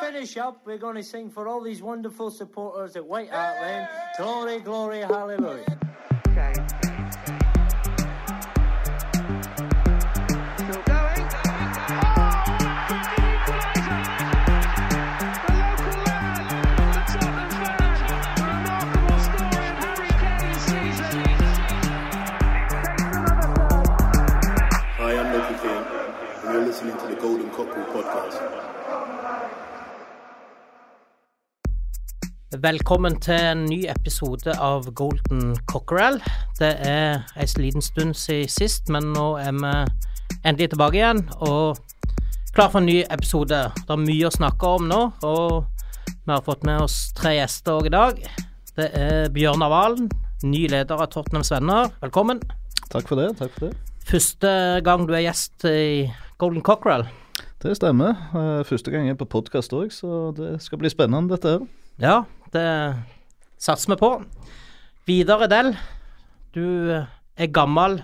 finish up, we're going to sing for all these wonderful supporters at White Hart Lane. Glory, glory, hallelujah. Okay. Still going. Hi, I'm Loki King, and you're listening to the Golden Cockerel podcast. Velkommen til en ny episode av Golden Cockerel. Det er en liten stund siden sist, men nå er vi endelig tilbake igjen og klar for en ny episode. Det er mye å snakke om nå, og vi har fått med oss tre gjester òg i dag. Det er Bjørnar Valen, ny leder av Tottenhams Venner. Velkommen. Takk for det. takk for det. Første gang du er gjest i Golden Cockerel. Det stemmer. Eh, Første gang jeg er på podkast òg, så det skal bli spennende, dette her. Ja, det satser vi på. Vidar Edel, du er gammel,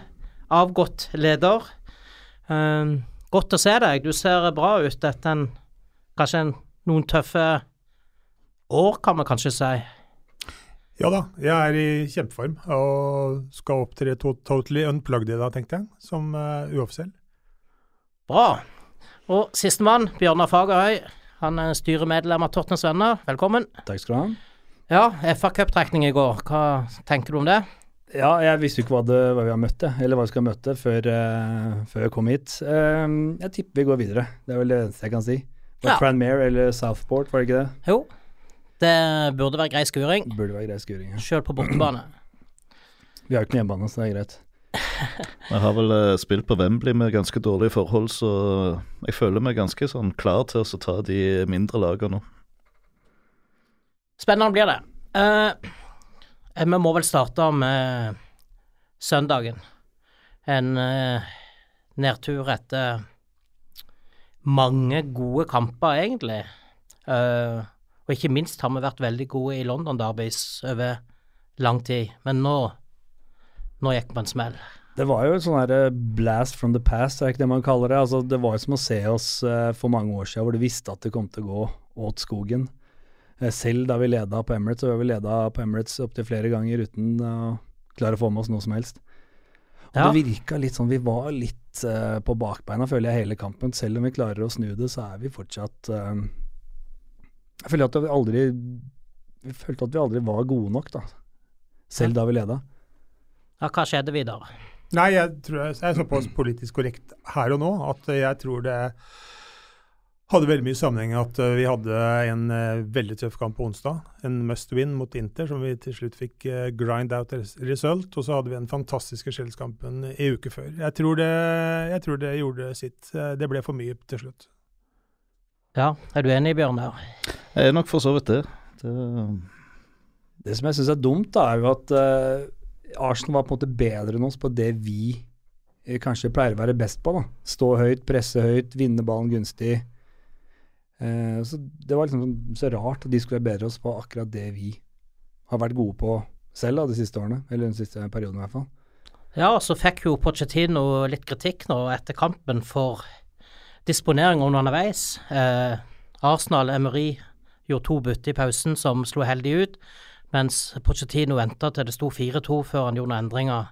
avgått leder. Uh, godt å se deg. Du ser bra ut etter en, kanskje en, noen tøffe år, kan vi kanskje si. Ja da, jeg er i kjempeform og skal opptre to totally unplugged i dag, tenkte jeg, som uh, uoffisiell. Bra. Og sistemann, Bjørnar Fagerhøy. Han er styremedlem av Tortnes Venner. Velkommen. Takk skal du ha. Ja, FA Cup-trekning i går. Hva tenker du om det? Ja, jeg visste jo ikke hva, det, hva vi har møtt, eller hva vi skal møte, før, uh, før jeg kom hit. Uh, jeg tipper vi går videre. Det er vel det eneste jeg kan si. Var Ja. Tranmere eller Southport, var det ikke det? Jo, det burde være grei skuring, Burde være grei skuring. Ja. sjøl på bortebane. Vi har jo ikke noe hjemmebane, så det er greit. Vi har vel eh, spilt på Wembley med ganske dårlige forhold, så jeg føler meg ganske sånn klar til å ta de mindre lagene nå. Spennende blir det. Eh, vi må vel starte med søndagen. En eh, nedtur etter mange gode kamper, egentlig. Eh, og ikke minst har vi vært veldig gode i London Derbys over lang tid. Men nå, nå gikk man smell. Det var jo en sånn her eh, blast from the past, er ikke det man kaller det. Altså, det var jo som å se oss eh, for mange år siden hvor du visste at det kom til å gå åt skogen. Eh, selv da vi leda på Emirates, så har vi leda på Emirates opptil flere ganger uten å klare å få med oss noe som helst. Og Ja. Det virka litt sånn Vi var litt uh, på bakbeina, føler jeg, hele kampen. Selv om vi klarer å snu det, så er vi fortsatt uh, Jeg føler at vi aldri Vi følte at vi aldri var gode nok, da. Selv da vi leda. Ja, hva skjedde videre? Nei, jeg tror jeg er såpass politisk korrekt her og nå at jeg tror det hadde veldig mye sammenheng at eh, vi hadde en eh, veldig tøff kamp på onsdag. En must win mot Inter, som vi til slutt fikk eh, grind out result. Og så hadde vi den fantastiske Skjellskampen i uke før. Jeg tror, det, jeg tror det gjorde sitt. Det ble for mye til slutt. Ja, er du enig, Bjørnar? Jeg er nok for så vidt det. det Det som jeg syns er dumt, da, er jo at Arsenal var på en måte bedre enn oss på det vi eh, kanskje pleier å være best på. da. Stå høyt, presse høyt, vinne ballen gunstig. Eh, så Det var liksom sånn- så rart at de skulle være bedre oss på akkurat det vi har vært gode på selv da, de siste årene. Eller den siste perioden, i hvert fall. Ja, og så fikk jo Pochettino litt kritikk nå etter kampen for disponering underveis. Eh, Arsenal, Emery, gjorde to bytte i pausen som slo heldig ut, mens Pochettino venta til det sto 4-2 før han gjorde noen endringer.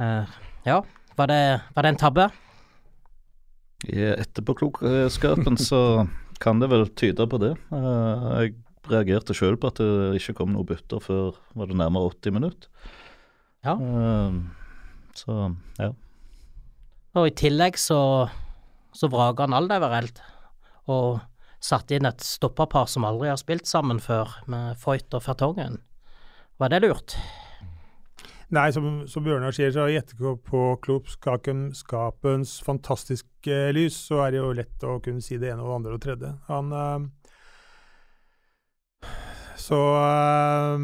Uh, ja, var det, var det en tabbe? I etterpåklokskapen så kan det vel tyde på det. Uh, Jeg reagerte sjøl på at det ikke kom noe bytter før var det nærmere 80 minutter. Ja. Uh, Så ja. Og i tillegg så, så vraga han overalt, og satte inn et stopperpar som aldri har spilt sammen før, med Foyt og Fertongen. Var det lurt? Nei, som, som Bjørnar sier, så i etterpåklokskapens fantastiske lys, så er det jo lett å kunne si det ene og det andre og tredje. Han øh, Så øh,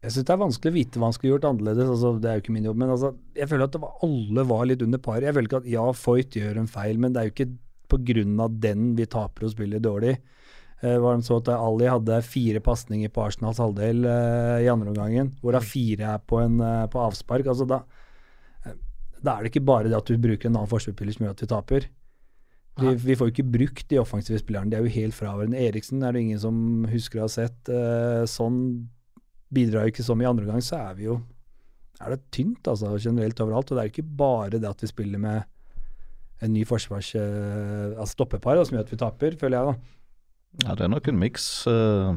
Jeg syns det er vanskelig å vite hva han skulle gjort annerledes. altså Det er jo ikke min jobb. Men altså, jeg føler at det var, alle var litt under par. Jeg føler ikke at ja, Foyt gjør en feil, men det er jo ikke pga. den vi taper og spiller dårlig. Eh, var det så at Ali hadde fire pasninger på Arsenals halvdel eh, i andre omgangen, hvorav fire er på, en, eh, på avspark. altså da, eh, da er det ikke bare det at du bruker en annen forsvarsspiller som gjør at vi taper. Vi, vi får jo ikke brukt de offensive spillerne. De er jo helt fraværende. Eriksen er det ingen som husker å ha sett. Eh, sånn bidrar jo ikke som i andre omgang, så er vi jo er det tynt altså, generelt overalt. Og det er ikke bare det at vi spiller med en ny forsvars... Uh, altså stoppepar som gjør at vi taper, føler jeg, da. Ja, det er nok en miks, uh,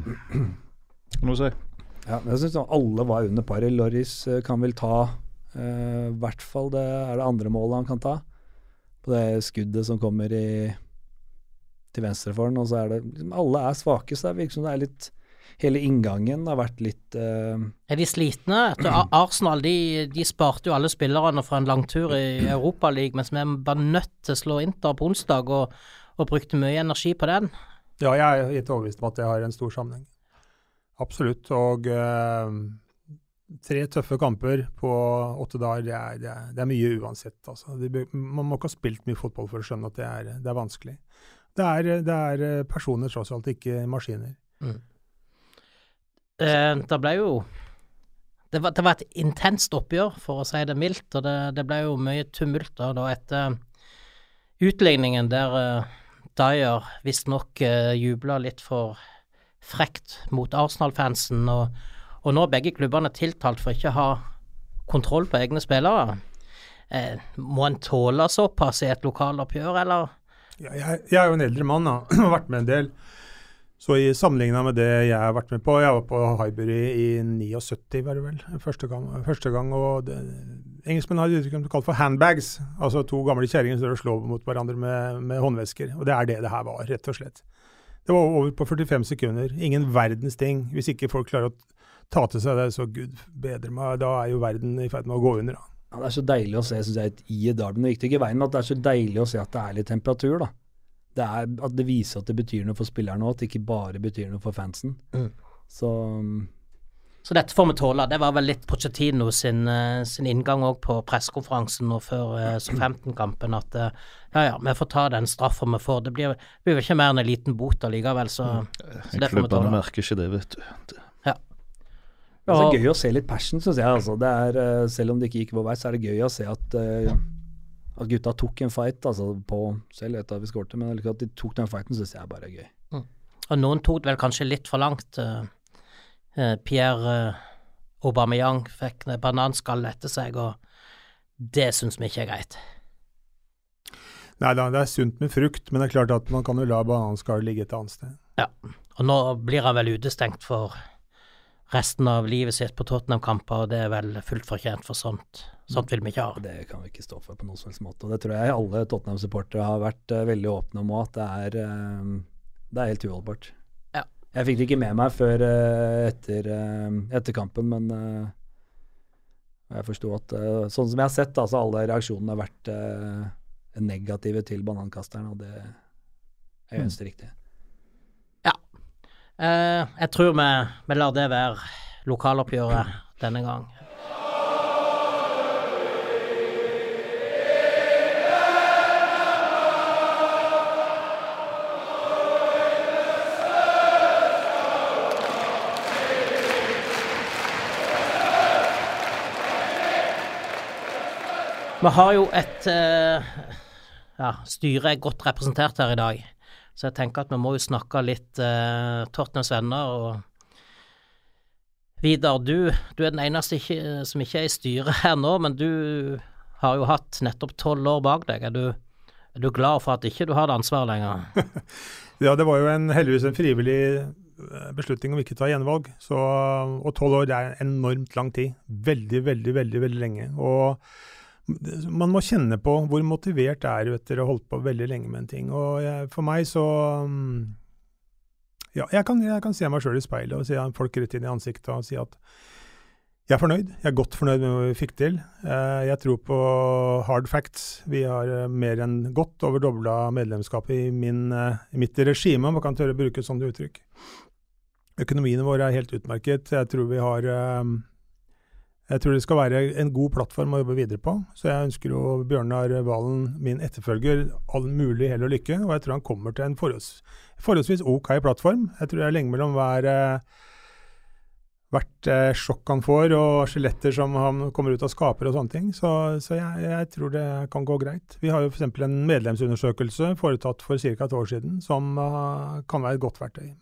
kan du si. Ja, men jeg syns alle var under paret. Loris eh, kan vel ta eh, i hvert fall det er det andre målet han kan ta. På det skuddet som kommer i, til venstre for han. Og så er det liksom, Alle er svake, så det virker som det er litt Hele inngangen har vært litt uh... Er de slitne? Arsenal de, de sparte jo alle spillerne fra en langtur i Europaligaen, mens vi var nødt til å slå Inter på onsdag, og, og brukte mye energi på den. Ja, jeg er helt overbevist om at det har en stor sammenheng. Absolutt. Og uh, tre tøffe kamper på åtte dager, det er, det er, det er mye uansett. Altså. Det, man må ikke ha spilt mye fotball for å skjønne at det er, det er vanskelig. Det er, det personer tross alt, ikke maskiner. Eh, det ble jo det var, det var et intenst oppgjør, for å si det mildt, og det, det ble jo mye tumult da, da etter utligningen der uh, Dyer visstnok uh, jubla litt for frekt mot Arsenal-fansen, og, og nå er begge klubbene tiltalt for ikke å ha kontroll på egne spillere. Eh, må en tåle såpass i et lokaloppgjør, eller? Ja, jeg, jeg er jo en eldre mann da, har vært med en del. Så i sammenligna med det jeg har vært med på Jeg var på Highbury i 79, var det vel, første gang. Første gang og Engelskmenn har et uttrykk de kaller for handbags. Altså to gamle kjerringer som slår mot hverandre med, med håndvesker. Og det er det det her var, rett og slett. Det var over på 45 sekunder. Ingen verdens ting. Hvis ikke folk klarer å ta til seg det, så gud bedre meg. Da er jo verden i ferd med å gå under. da. ja, Det er så deilig å se, synes jeg, i Darden. Det i veien at det er så deilig å se at det er litt temperatur, da. Det er at det viser at det betyr noe for spillerne òg, at det ikke bare betyr noe for fansen. Mm. Så um, Så dette får vi tåle. Det var vel litt Pochettino sin, eh, sin inngang òg på pressekonferansen nå før uh, Southampton-kampen, at eh, ja ja, vi får ta den straffa vi får. Det blir, blir vel ikke mer enn en liten bot allikevel, så, så det får vi Klubbene tåle. merker ikke det, vet du. Det, det er så gøy å se litt passion, syns jeg. Altså. Det er, eh, selv om det ikke gikk vår vei, så er det gøy å se at, eh, at gutta tok en fight altså, på Selv etter at vi skårte, men at de tok den fighten, syns jeg bare er gøy. Og noen tok det vel kanskje litt for langt. eh, eh, Pierre eh, Aubameyang fikk en bananskall etter seg, og det syns vi ikke er greit. Nei da, det er sunt med frukt, men det er klart at man kan jo la bananskallet ligge et annet sted. Ja, Og nå blir han vel utestengt for resten av livet sitt på Tottenham-kamper, og det er vel fullt fortjent, for sånt, sånt vil vi ikke ha. Det kan vi ikke stå for på noen som helst måte. Og det tror jeg alle Tottenham-supportere har vært uh, veldig åpne om òg, at det er, uh, det er helt uholdbart. Ja. Jeg fikk det ikke med meg før uh, etter, etter kampen, men jeg forsto at Sånn som jeg har sett, altså alle reaksjonene har vært negative til banankasteren, og det er eneste riktige. Eh, jeg tror vi, vi lar det være lokaloppgjøret denne gang. Vi har jo et eh, Ja, styret er godt representert her i dag. Så jeg tenker at vi må jo snakke litt uh, Tottenhams venner. og Vidar, du, du er den eneste ikke, som ikke er i styret her nå, men du har jo hatt nettopp tolv år bak deg. Er du, er du glad for at ikke du har det ansvaret lenger? Ja, det var jo en, heldigvis en frivillig eh, beslutning om ikke å ta gjenvalg. Så, og tolv år er enormt lang tid. Veldig, veldig, veldig veldig lenge. Og man må kjenne på hvor motivert er du etter å ha holdt på veldig lenge med en ting. Og jeg, for meg så mm, Ja, jeg kan, jeg kan se meg sjøl i speilet og se folk rett inn i ansiktet og si at jeg er fornøyd. Jeg er godt fornøyd med hva vi fikk til. Eh, Jeg tror på hard facts. Vi har eh, mer enn godt over dobla medlemskapet i, min, eh, i mitt regime, om man kan tørre å bruke sånt uttrykk. Økonomiene våre er helt utmerket. Jeg tror vi har Jeg tror det skal være en god plattform å jobbe videre på. Så jeg ønsker jo Bjørnar Valen, min etterfølger, all mulig hell og lykke. Og jeg tror han kommer til en forholds, forholdsvis OK plattform. Jeg tror det er lenge mellom hver, eh, hvert eh, sjokk han får, og skjeletter som han kommer ut av skaper og sånne ting. Så, så jeg, jeg, tror det kan gå greit. Vi har jo f.eks. en medlemsundersøkelse foretatt for ca. et år siden, som uh, kan være et godt verktøy.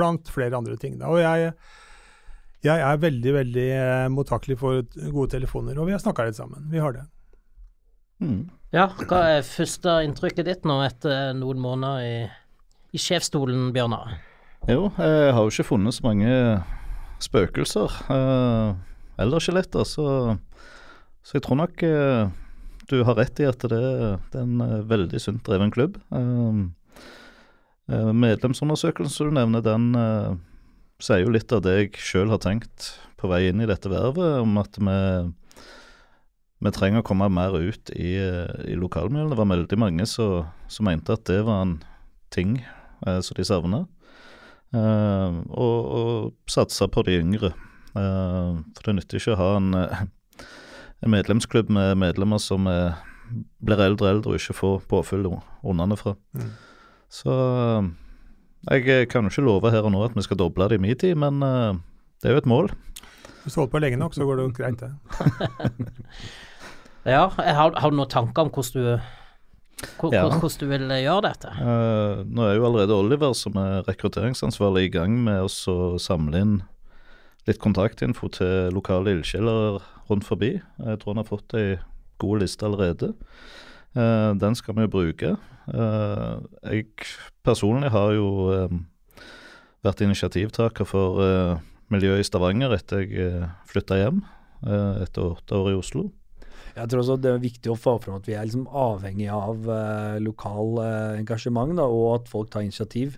Blant flere andre ting. Da. Og jeg, jeg er veldig, veldig uh, mottakelig for gode telefoner, og vi har snakka litt sammen. Vi har det. Mm. Ja, hva er første inntrykket ditt nå etter noen måneder i, i sjefsstolen, Bjørnar? Jo, jeg har jo ikke funnet så mange spøkelser eh, eller skjeletter, så, så jeg tror nok eh, du har rett i at det, det er en eh, veldig sunt dreven klubb. Eh, eh, medlemsundersøkelsen som du nevner, den eh, sier jo litt av det jeg sjøl har tenkt på vei inn i dette vervet, om at vi, vi trenger å komme mer ut i, i lokalmiljøet. Det var veldig mange som mente at det var en ting som de savna. Eh, og, og satse på de yngre. Eh, for det nytter ikke å ha en, eh, en medlemsklubb med medlemmer som er, blir eldre og eldre og ikke får påfyll underfra. Mm. Så jeg kan jo ikke love her og nå at vi skal doble det i min tid, men uh, det er jo et mål. Hvis du holder på lenge nok, så går det jo greit, det. ja, har, har, du noen tanker om hvordan du ja. Hvordan du vil eh, gjøre dette? Uh, nå er jo allerede Oliver, som er rekrutteringsansvarlig, i gang med å samle inn litt kontaktinfo til lokale ildsjeler rundt forbi. Jeg tror han har fått ei god liste allerede. Uh, den skal vi jo bruke. Uh, jeg personlig har jo um, vært initiativtaker for miljøet i Stavanger etter jeg flytta hjem etter åtte år i Oslo. Jeg tror også det er viktig å få fram at vi er liksom avhengig av uh, lokal uh, engasjement, da, og at folk tar initiativ.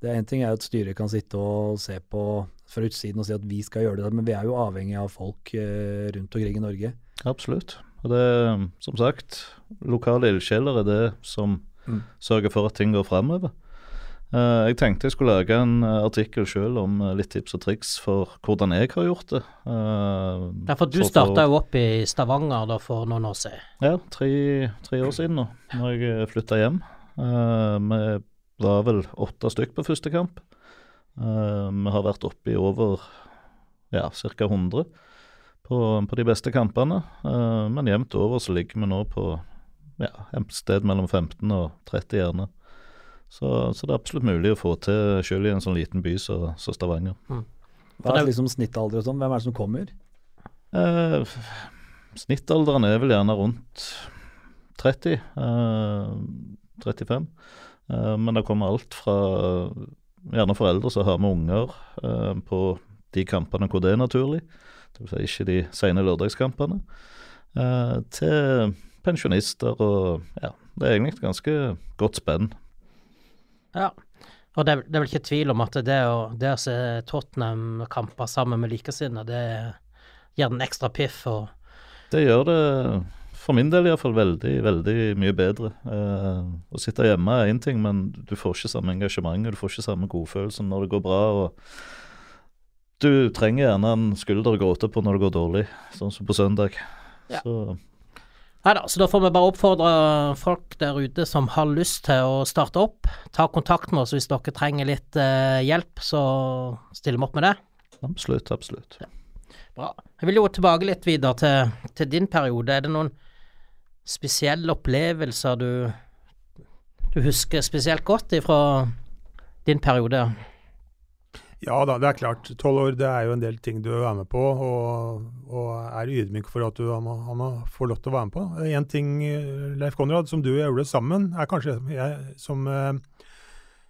Det er Én ting er at styret kan sitte og se på fra utsiden og si at vi skal gjøre det, men vi er jo avhengig av folk uh, rundt omkring i Norge. Absolutt. Og det som sagt lokale ildsjeler er det som mm. sørger for at ting går fremover. Uh, jeg tenkte jeg skulle lage en uh, artikkel sjøl om uh, litt tips og triks for hvordan jeg har gjort det. ja, for du starta jo opp i Stavanger da for noen år siden? Ja, tre, tre år siden nå, når jeg flytta hjem. vi var vel åtte stykk på første kamp. vi har vært oppe i over ja, ca. 100 på, på, de beste kampene. men jevnt over så ligger vi nå på ja, et sted mellom 15 og 30 gjerne. Så, så, det er absolutt mulig å få til, selv i en sånn liten by som så, så, Stavanger. Mm. Hva er liksom snittalder og sånn? Hvem er det som kommer? Eh, snittalderen er vel gjerne rundt 30. Eh, 35. Eh, men det kommer alt fra gjerne foreldre som har med unger eh, på de kampene hvor det er naturlig, det vil si ikke de sene lørdagskampene, eh, til pensjonister og ja, det er egentlig et ganske godt spenn. Ja. Og det, det, er vel ikke tvil om at det å, det å se Tottenham-kamper sammen med likesinnede, det gir den ekstra piff. og Det gjør det, for min del iallfall, veldig, veldig mye bedre. Eh, å sitte hjemme er én ting, men du får ikke samme engasjement, du får ikke samme godfølelsen når det går bra. og du trenger gjerne en skulder å gråte på når det går dårlig, sånn som på søndag. Ja. Så Nei da, så da får vi bare oppfordre folk der ute som har lyst til å starte opp. Ta kontakt med oss hvis dere trenger litt uh, hjelp, så stiller vi opp med det. Absolutt, absolutt. Ja. Bra. Jeg vil jo tilbake litt videre til, til, din periode. Er det noen spesielle opplevelser du, du husker spesielt godt ifra din periode? Ja da, det er klart. Tolv år det er jo en del ting du er med på, og, og er ydmyk for at du han han må få lov til å være med på. En ting, Leif Konrad, som du og jeg gjorde sammen, er kanskje jeg, som eh,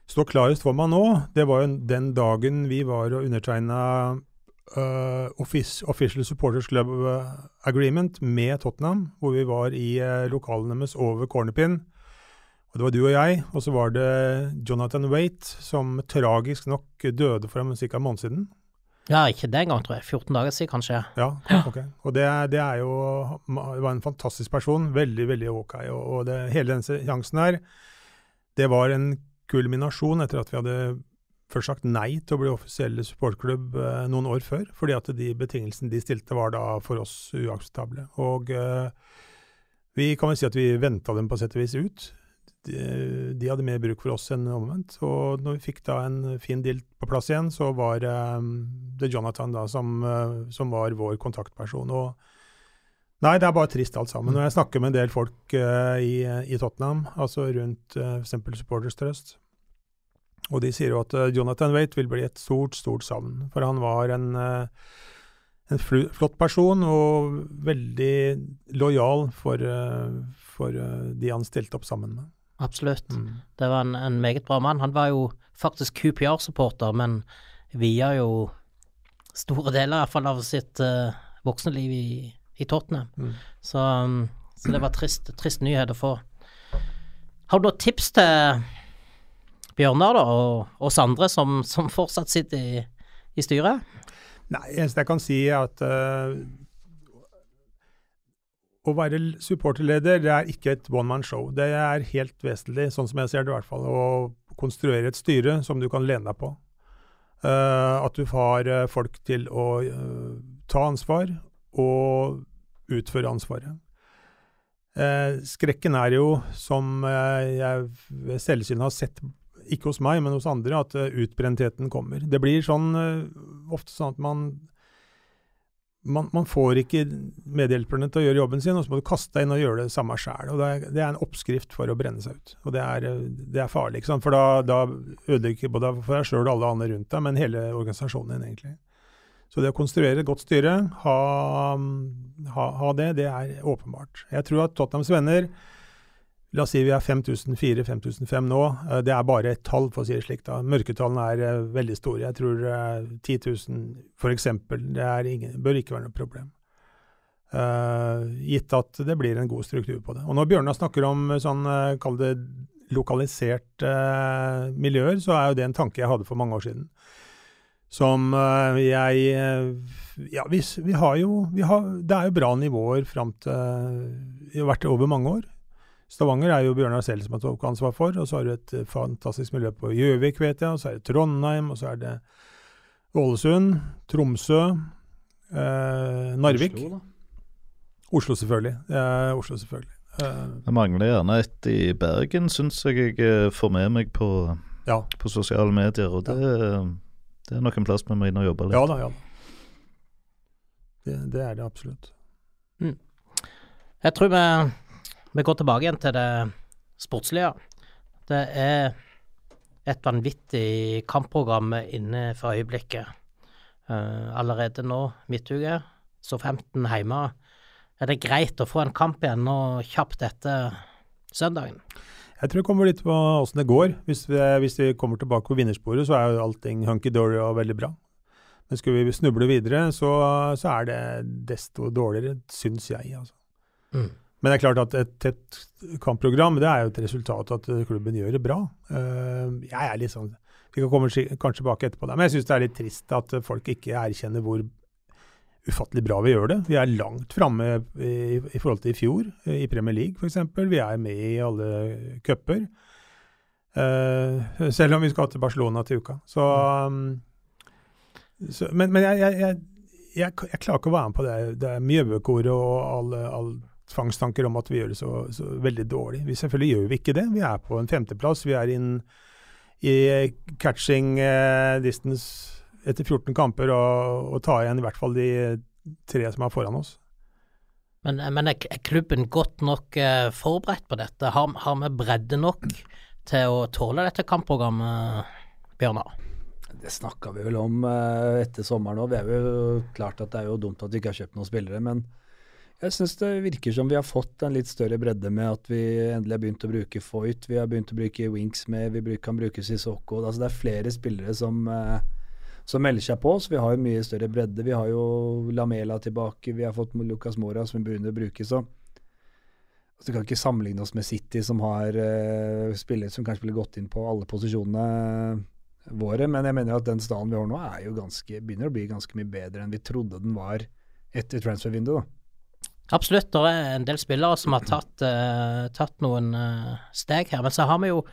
står klarest for meg nå. Det var jo den dagen vi var og undertegna uh, Official Supporters Club eh, Agreement med Tottenham, hvor vi var i uh, lokalene deres over cornerpin. Og Det var du og jeg, og så var det Jonathan Waite, som tragisk nok døde for ca. en måned siden. Ja, ikke det engang, tror jeg. 14 dager siden, kanskje. Ja, ok. Og det, det, er jo Det var en fantastisk person. Veldig, veldig ok. Og, og det, hele denne seansen her, det var en kulminasjon etter at vi hadde først sagt nei til å bli offisielle supportklubb eh, noen år før, fordi at de betingelsene de stilte, var da for oss uakseptable. Og eh, vi kan vel si at vi venta dem på sett og vis ut de hadde mer bruk for oss enn omvendt. Og når vi fikk da en fin deal på plass igjen, så var eh, det Jonathan da som, eh, som var vår kontaktperson. Og Nei, det er bare trist alt sammen. Når jeg snakker med en del folk uh, i, i Tottenham, altså rundt uh, f.eks. Supporters Trust, og de sier jo at eh, Jonathan Waite vil bli et stort, stort savn. For han var en, uh, en flott person og veldig lojal for, eh, for eh, de han stilte opp sammen med. Absolutt. Mm. Det var en, en meget bra mann. Han var jo faktisk QPR-supporter, men via jo store deler iallfall av sitt uh, voksne liv i, i Tottenham. Mm. Så, um, så det var trist, trist nyhet å få. Har du noen tips til Bjørnar da, og oss andre som, som fortsatt sitter i, i styret? Nei, eneste jeg kan si er at eh, å være supporterleder det er ikke et one man show. Det er helt vesentlig, sånn som jeg ser det i hvert fall, å konstruere et styre som du kan lene deg på. Uh, at du har eh, folk til å uh, ta ansvar og utføre ansvaret. Uh, skrekken er jo, som jeg ved selvsyn har sett, ikke hos meg, men hos andre, at utbrentheten kommer. Det blir sånn ofte sånn at man man, man får ikke medhjelperne til å gjøre jobben sin, og så må du kaste deg inn og gjøre det samme sjæl. Det, det er en oppskrift for å brenne seg ut. Og det er, det er farlig, for da, da ødelegger både for deg sjøl og alle andre rundt deg, men hele organisasjonen din, egentlig. Så det å konstruere et godt styre, ha, ha, ha det, det er åpenbart. Jeg tror at Tottenhams venner La oss si vi er 5004-5005 nå. eh, Det er bare et tall, for å si det slik. da. Mørketallene er eh, veldig store. Jeg tror eh, 10 000 f.eks. Det ingen, bør ikke være noe problem. Uh, gitt at det blir en god struktur på det. Og Når Bjørnar snakker om sånn, kall det lokaliserte uh, miljøer, så er jo det en tanke jeg hadde for mange år siden. Som uh, jeg Ja, vi, vi har jo vi har, Det er jo bra nivåer fram til Det har vært over mange år. Stavanger er jo Bjørnar selv som har tatt ansvar for, og så har du et eh, fantastisk miljø på Gjøvik, vet jeg, og så er det Trondheim, og så er det Ålesund, Tromsø, eh, Narvik. Oslo, da. Oslo, selvfølgelig. Eh, Oslo, selvfølgelig. Eh, Jeg mangler gjerne et i Bergen, syns jeg jeg eh, får med meg på, ja. på sosiale medier. Og det, det er nok en plass vi må inn og jobbe litt. ja da, ja da. Det, det er det absolutt. Jeg tror vi, vi går tilbake igjen til det sportslige. Det er et vanvittig kampprogram inne for øyeblikket. Uh, allerede nå, midtuke, så 15 hjemme. Er det greit å få en kamp igjen nå kjapt etter søndagen? Jeg tror det kommer litt på åssen det går. Hvis vi, hvis vi kommer tilbake på vinnersporet, så er jo allting hunky-dory og veldig bra. Men skulle vi snuble videre, så, så er det desto dårligere, syns jeg. Altså. Mm. Men det er klart at et tett kampprogram det er jo et resultat at klubben gjør det bra. Eh, jeg er litt sånn Vi kan komme kanskje tilbake etterpå der, men jeg syns det er litt trist at folk ikke erkjenner hvor ufattelig bra vi gjør det. Vi er langt framme i, i forhold til i fjor, i Premier League f.eks. Vi er med i alle cuper. Eh, selv om vi skal til Barcelona til uka. Så, um, så Men, men jeg, jeg, jeg, jeg, klarer ikke å være med på det, det Mjøvekoret og alle tvangstanker om at vi gjør det så, så veldig dårlig. Vi, selvfølgelig gjør vi ikke det. Vi er på en femteplass. Vi er inn i catching eh, distance etter 14 kamper og, og ta igjen i hvert fall de tre som er foran oss. Men, men er er klubben godt nok eh, forberedt på dette? Har, har vi bredde nok til å tåle dette kampprogrammet, Bjørnar? Det snakka vi vel om eh, etter sommeren òg. Det er jo klart at det er jo dumt at vi ikke har kjøpt noen spillere, men jeg syns det virker som vi har fått en litt større bredde med at vi endelig har begynt å bruke Foyt, vi har begynt å bruke Winks med, vi bruk, kan bruke Sissoko. Altså det er flere spillere som, eh, som melder seg på, så vi har jo mye større bredde. Vi har jo Lamela tilbake, vi har fått Lucas Mora som vi begynner å bruke, så altså, Vi kan ikke sammenligne oss med City, som har uh, spillere som kanskje ville gått inn på alle posisjonene våre, men jeg mener at den staden vi har nå, er jo ganske, begynner å bli ganske mye bedre enn vi trodde den var etter transfervinduet. da. Absolutt, det er en del spillere som har tatt, uh, tatt noen uh, steg her. Men så har vi jo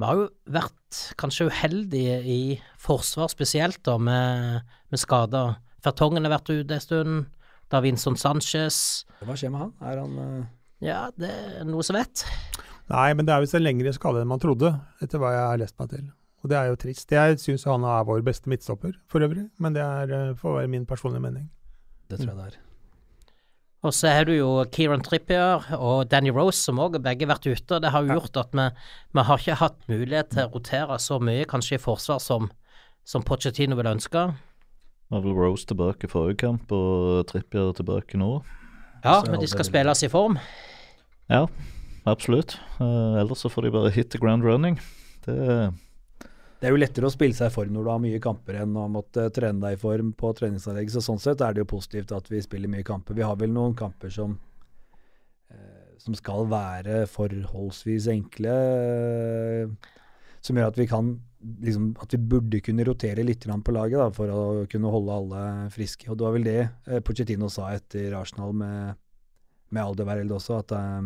vi har jo vært kanskje uheldige i forsvar spesielt, da, med, med skader. Fertongen har vært ute en stund. Da Vincent Sanchez Hva skjer med han? Er han uh... Ja, det er noe som vet. Nei, men det er visst en lengre skade enn man trodde, etter hva jeg har lest meg til. Og det er jo trist. Jeg syns han er vår beste midtstopper for øvrig, men det er, får være min personlige mening. Det tror jeg det er. Og så har du jo Kieran Trippier og Danny Rose, som òg har begge vært ute. og Det har jo gjort at vi, vi har ikke hatt mulighet til å rotere så mye, kanskje i forsvar, som, som Pochettino ville ønske. Var vel Rose tilbake forrige kamp, og Trippier tilbake nå. Ja, men de skal spilles i form. Ja, absolutt. Eh, ellers så får de bare hit the ground running. Det Det er jo lettere å spille seg i form når du har mye kamper enn å måtte trene deg i form på treningsanlegg. Så sånn sett er det jo positivt at vi spiller mye kamper. Vi har vel noen kamper som eh, som skal være forholdsvis enkle, eh, som gjør at vi kan liksom, at vi burde kunne rotere litt på laget da, for å kunne holde alle friske. Og det var vel det eh, Pochettino sa etter Arsenal med, med Alderweireld også, at uh,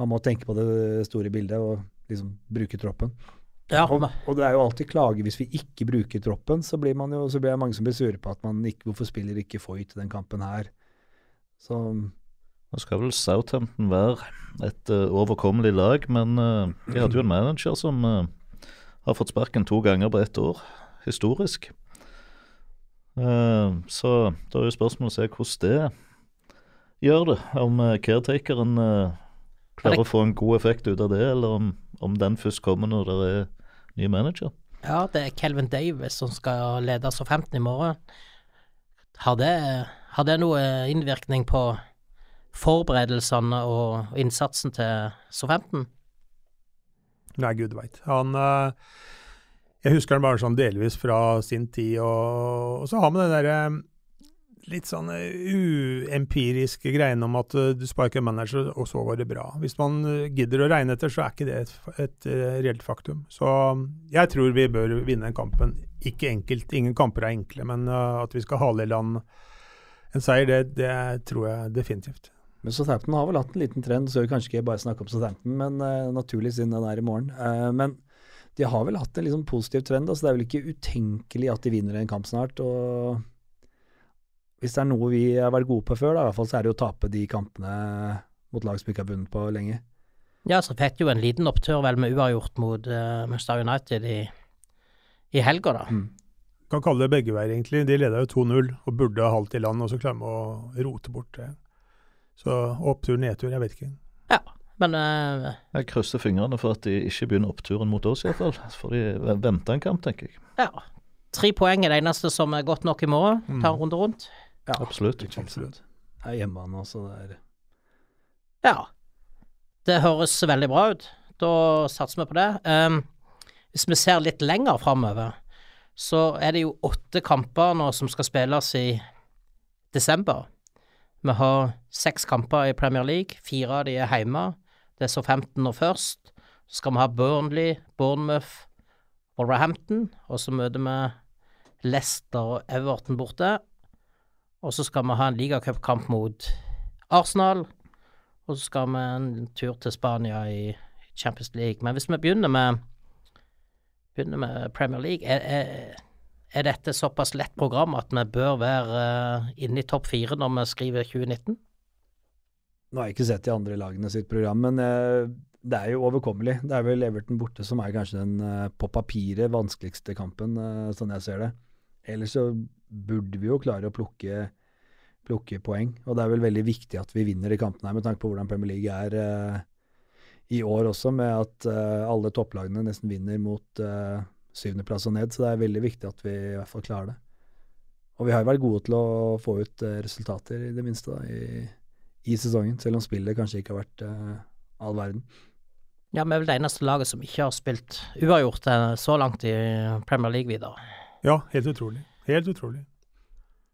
man må tenke på det store bildet og liksom bruke troppen. Ja, Og, og det er jo alltid klage hvis vi ikke bruker troppen, så blir man jo, så blir det mange som blir sure på at man ikke Hvorfor spiller ikke Foyt i den kampen her? Så Nå skal vel Southampton være et uh, overkommelig lag, men uh, de hadde jo en manager som uh, har fått sparken to ganger på ett år. Historisk. Eh, så da er jo spørsmålet å se hvordan det gjør det. Om uh, caretakeren eh, klarer å få en god effekt ut av det, eller om, om den først kommer når det er ny manager. ja, det er Kelvin Davis som skal lede S15 i morgen. Har det, har det noe innvirkning på forberedelsene og innsatsen til S15? Nei, gud veit. Han eh, Jeg husker han bare sånn delvis fra sin tid, og, og så har vi den derre litt sånn eh, uempiriske greiene om at eh, du sparker manager, og så går det bra. Hvis man eh, gidder å regne etter, så er ikke det et, et reelt faktum. Så um, jeg tror vi bør vinne den kampen. Ikke enkelt, ingen kamper er enkle, men at vi skal hale i land en seier, det, det tror jeg definitivt. Men Southampton har vel hatt en liten trend, så vi kanskje ikke bare snakke om Southampton, men uh, naturlig siden den er i morgen. Uh, men de har vel hatt en liksom positiv trend, altså det er vel ikke utenkelig at de vinner en kamp snart. og Hvis det er noe vi har vært gode på før, da, i hvert fall så er det jo å tape de kampene mot lag som ikke har vunnet på lenge. Ja, så fikk jo en liten opptur vel med uavgjort mot uh, Manchester United i, i helga, da. Kan kalle det begge veier, egentlig. De leda jo 2-0 og burde ha halvt i land, og så klarer vi å rote bort det. Så opptur, nedtur, jeg vet ikke. Ja, men uh, Jeg krysser fingrene for at de ikke begynner oppturen mot oss, iallfall. Så får de venter vente en kamp, tenker jeg. ja. Tre poeng er det eneste som er godt nok i morgen. Ta en runde rundt. Ja, Absolutt. Absolutt. Det er hjemmebane også, det er Ja. Det høres veldig bra ut. Da satser vi på det. Um, hvis vi ser litt lenger framover, så er det jo åtte kamper nå som skal spilles i desember. Vi har seks kamper i Premier League. Fire av de er hjemme. Det er så 15 nå først. Så skal vi ha Burnley, Bournemouth, Wolverhampton, og så møter vi Leicester og Everton borte. Og så skal vi ha en ligacupkamp mot Arsenal, og så skal vi en tur til Spania i Champions League. Men hvis vi begynner med, begynner med Premier League, er, er, er dette såpass lett program at vi bør være eh, inne i topp fire når vi skriver 2019? Nå har jeg ikke sett de andre lagene sitt program, men eh, det er jo overkommelig. Det er vel Everton borte som er kanskje den eh, på papiret vanskeligste kampen, sånn jeg ser det. Ellers så burde vi jo klare å plukke, plukke poeng. Og det er vel veldig viktig at vi vinner de kampene her, med tanke på hvordan Premier League er eh, i år også, med at eh, alle topplagene nesten vinner mot uh, syvendeplass og ned. Så det er veldig viktig at vi i hvert fall klarer det. Og vi har jo vært gode til å få ut eh, resultater, i det minste, da, i, i sesongen, selv om spillet kanskje ikke har vært eh, all verden. Ja, vi er vel det eneste laget som ikke har spilt uavgjort eh, så langt i Premier League videre. Ja, helt utrolig. Helt utrolig.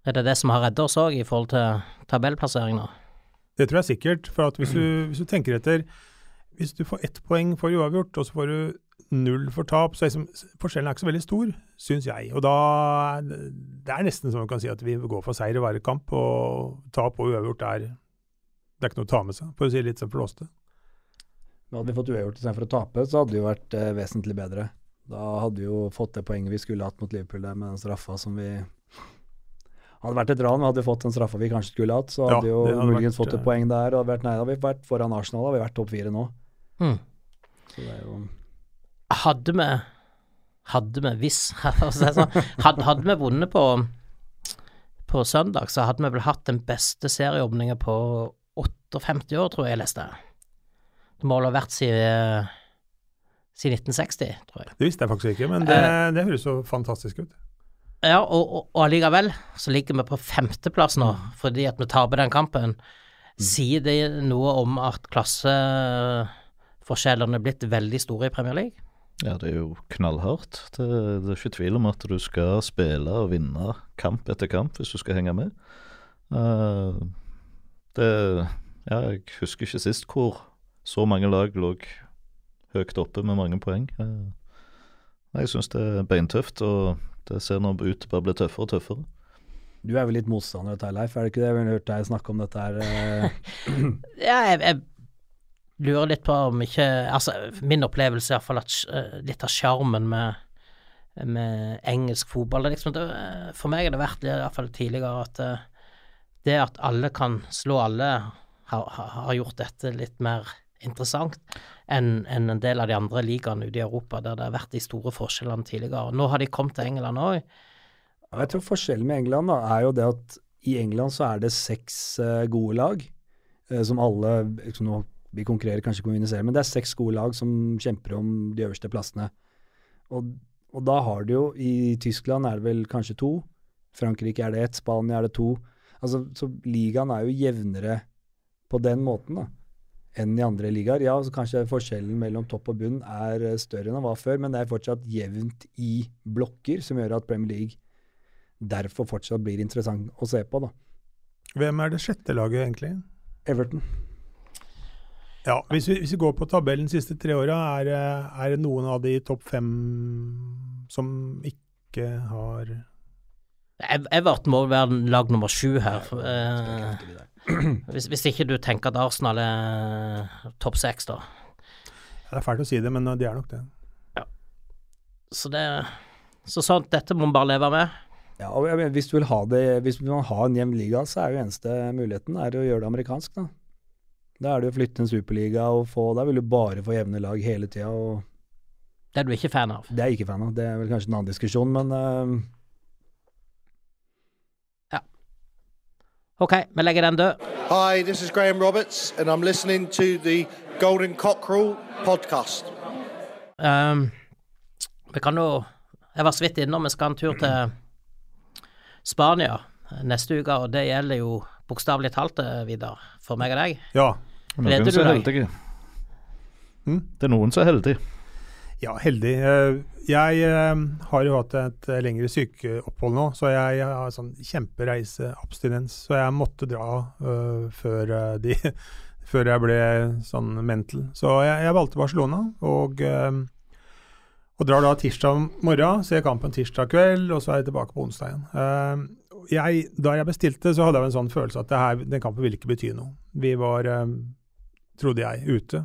Er det det som har reddet oss òg, i forhold til tabellplassering nå? Det tror jeg sikkert. For at hvis du, hvis du tenker etter Hvis du får ett poeng for uavgjort, og så får du null for tap, så er liksom, forskjellen er ikke så veldig stor, syns jeg. Og da det- er nesten som man kan si at vi går for seier i hver kamp, og tap og uavgjort er Det er ikke noe å ta med seg, for å si det litt sånn flåste. Men hadde vi fått uavgjort istedenfor å tape, så hadde det jo vært eh, vesentlig bedre. Da hadde vi jo fått det poenget vi skulle hatt mot Liverpool der med den straffa som vi Hadde vært et ran, hadde vi fått den straffa vi kanskje skulle hatt, så Ja, hadde vi jo hadde muligens vært, fått et eh, poeng der. Og hadde vært, nei, da hadde vi vært foran Arsenal, da hadde vi vært topp fire nå. Mm. Så det er jo Hadde vi Hadde vi hvis sånn, hadde, hadde vi vunnet på på søndag, så hadde vi vel hatt den beste serieåpninga på 58 år, tror jeg jeg leste. Det må vel ha vært siden, siden 1960, tror jeg. Det visste jeg faktisk ikke, men det, det høres så fantastisk ut. Ja, og, og, og allikevel så ligger vi på femteplass nå, fordi at vi taper den kampen. Sier det noe om at klasseforskjellene er blitt veldig store i Premier League? Ja, det er jo knallhardt. Det, det er ikke tvil om at du skal spille og vinne kamp etter kamp hvis du skal henge med. Uh, det Ja, jeg husker ikke sist hvor så mange lag lå høyt oppe med mange poeng. Eh, jeg syns det er beintøft, og det ser nå ut til å bli tøffere og tøffere. Du er vel litt motstander av dette, Leif? Er det ikke det? Jeg har hørt deg snakke om dette her. eh, Ja, jeg, jeg lurer litt på om ikke Altså, min opplevelse er iallfall at eh, litt av sjarmen med, med engelsk fotball det er liksom, det, For meg har det vært iallfall tidligere at det at alle kan slå alle, har, har har gjort dette litt mer interessant enn en, en del av de andre ligaene ute i Europa, der det har vært de store forskjellene tidligere. Nå har de kommet til England òg. Jeg tror forskjellen med England da, er jo det at i England så er det seks uh, gode lag, uh, som alle liksom nå, Vi konkurrerer kanskje ikke om å vinne serien, men det er seks gode lag som kjemper om de øverste plassene. Og, og da har du jo I Tyskland er det vel kanskje to. Frankrike er det ett, Spania er det to. Altså, Så ligaen er jo jevnere på den måten da, enn i andre ligaer. Ja, så kanskje forskjellen mellom topp og bunn er eh, større enn den var før, men det er fortsatt jevnt i blokker, som gjør at Premier League derfor fortsatt blir interessant å se på. da. Hvem er det sjette laget, egentlig? Everton. Ja, hvis vi, hvis vi går på tabellen de siste tre åra, er, det- er det noen av de topp fem som ikke har Everton må være lag nummer sju her. Ja, eh, hvis, hvis ikke du tenker at Arsenal er topp seks, da. Det er fælt å si det, men de er nok det. Så det Så sånn, dette må man bare leve med. Ja, og jeg mener, Hvis du vil ha det, hvis man har en jevn liga, så er jo eneste muligheten er å gjøre det amerikansk. Da Da er det å flytte en superliga og få Da vil du bare få jevne lag hele tida, Det er du ikke fan av. det er jeg ikke fan av. Det er vel kanskje en annen diskusjon, men eh, Ok, vi legger den død. Hi, this is Graham Roberts, and I'm listening to the Golden Cockerel podcast. Um, vi kan jo Jeg var så vidt innom, vi skal en tur til Spania neste uke, og det gjelder jo bokstavelig talt, eh, Vidar, for meg og deg. Ja. Gleder Noen du er deg? heldige. Mm. Det er noen som er heldige. Ja, heldig. Jeg eh, har jo hatt et eh, lengre sykeopphold nå, så jeg har sånn kjempereiseabstinens. Så jeg måtte dra eh, før, eh, de, før jeg ble sånn mental. Så jeg, jeg valgte Barcelona, og, eh, og drar da tirsdag morgen, ser kampen tirsdag kveld, og så er jeg tilbake på onsdag igjen. Uh, Jeg, da jeg bestilte, så hadde jeg en sånn følelse at her, den kampen ville ikke bety noe. Vi var, trodde jeg, ute.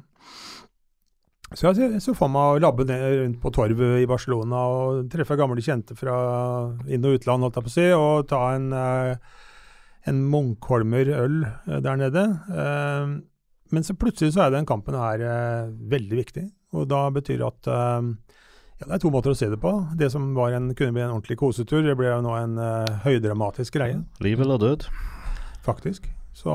Så jeg så for meg å labbe ned rundt på torvet i Barcelona og treffe gamle kjente fra inn- og utland, holdt jeg på å si, og ta en, eh, en Munkholmer øl eh, der nede. Eh, Men så plutselig så er den kampen her veldig viktig, og da betyr det at ja, Det er to måter å se det på. Det som var en, kunne bli en ordentlig kosetur, det ble jo nå en høydramatisk greie, Liv eller død. faktisk. Så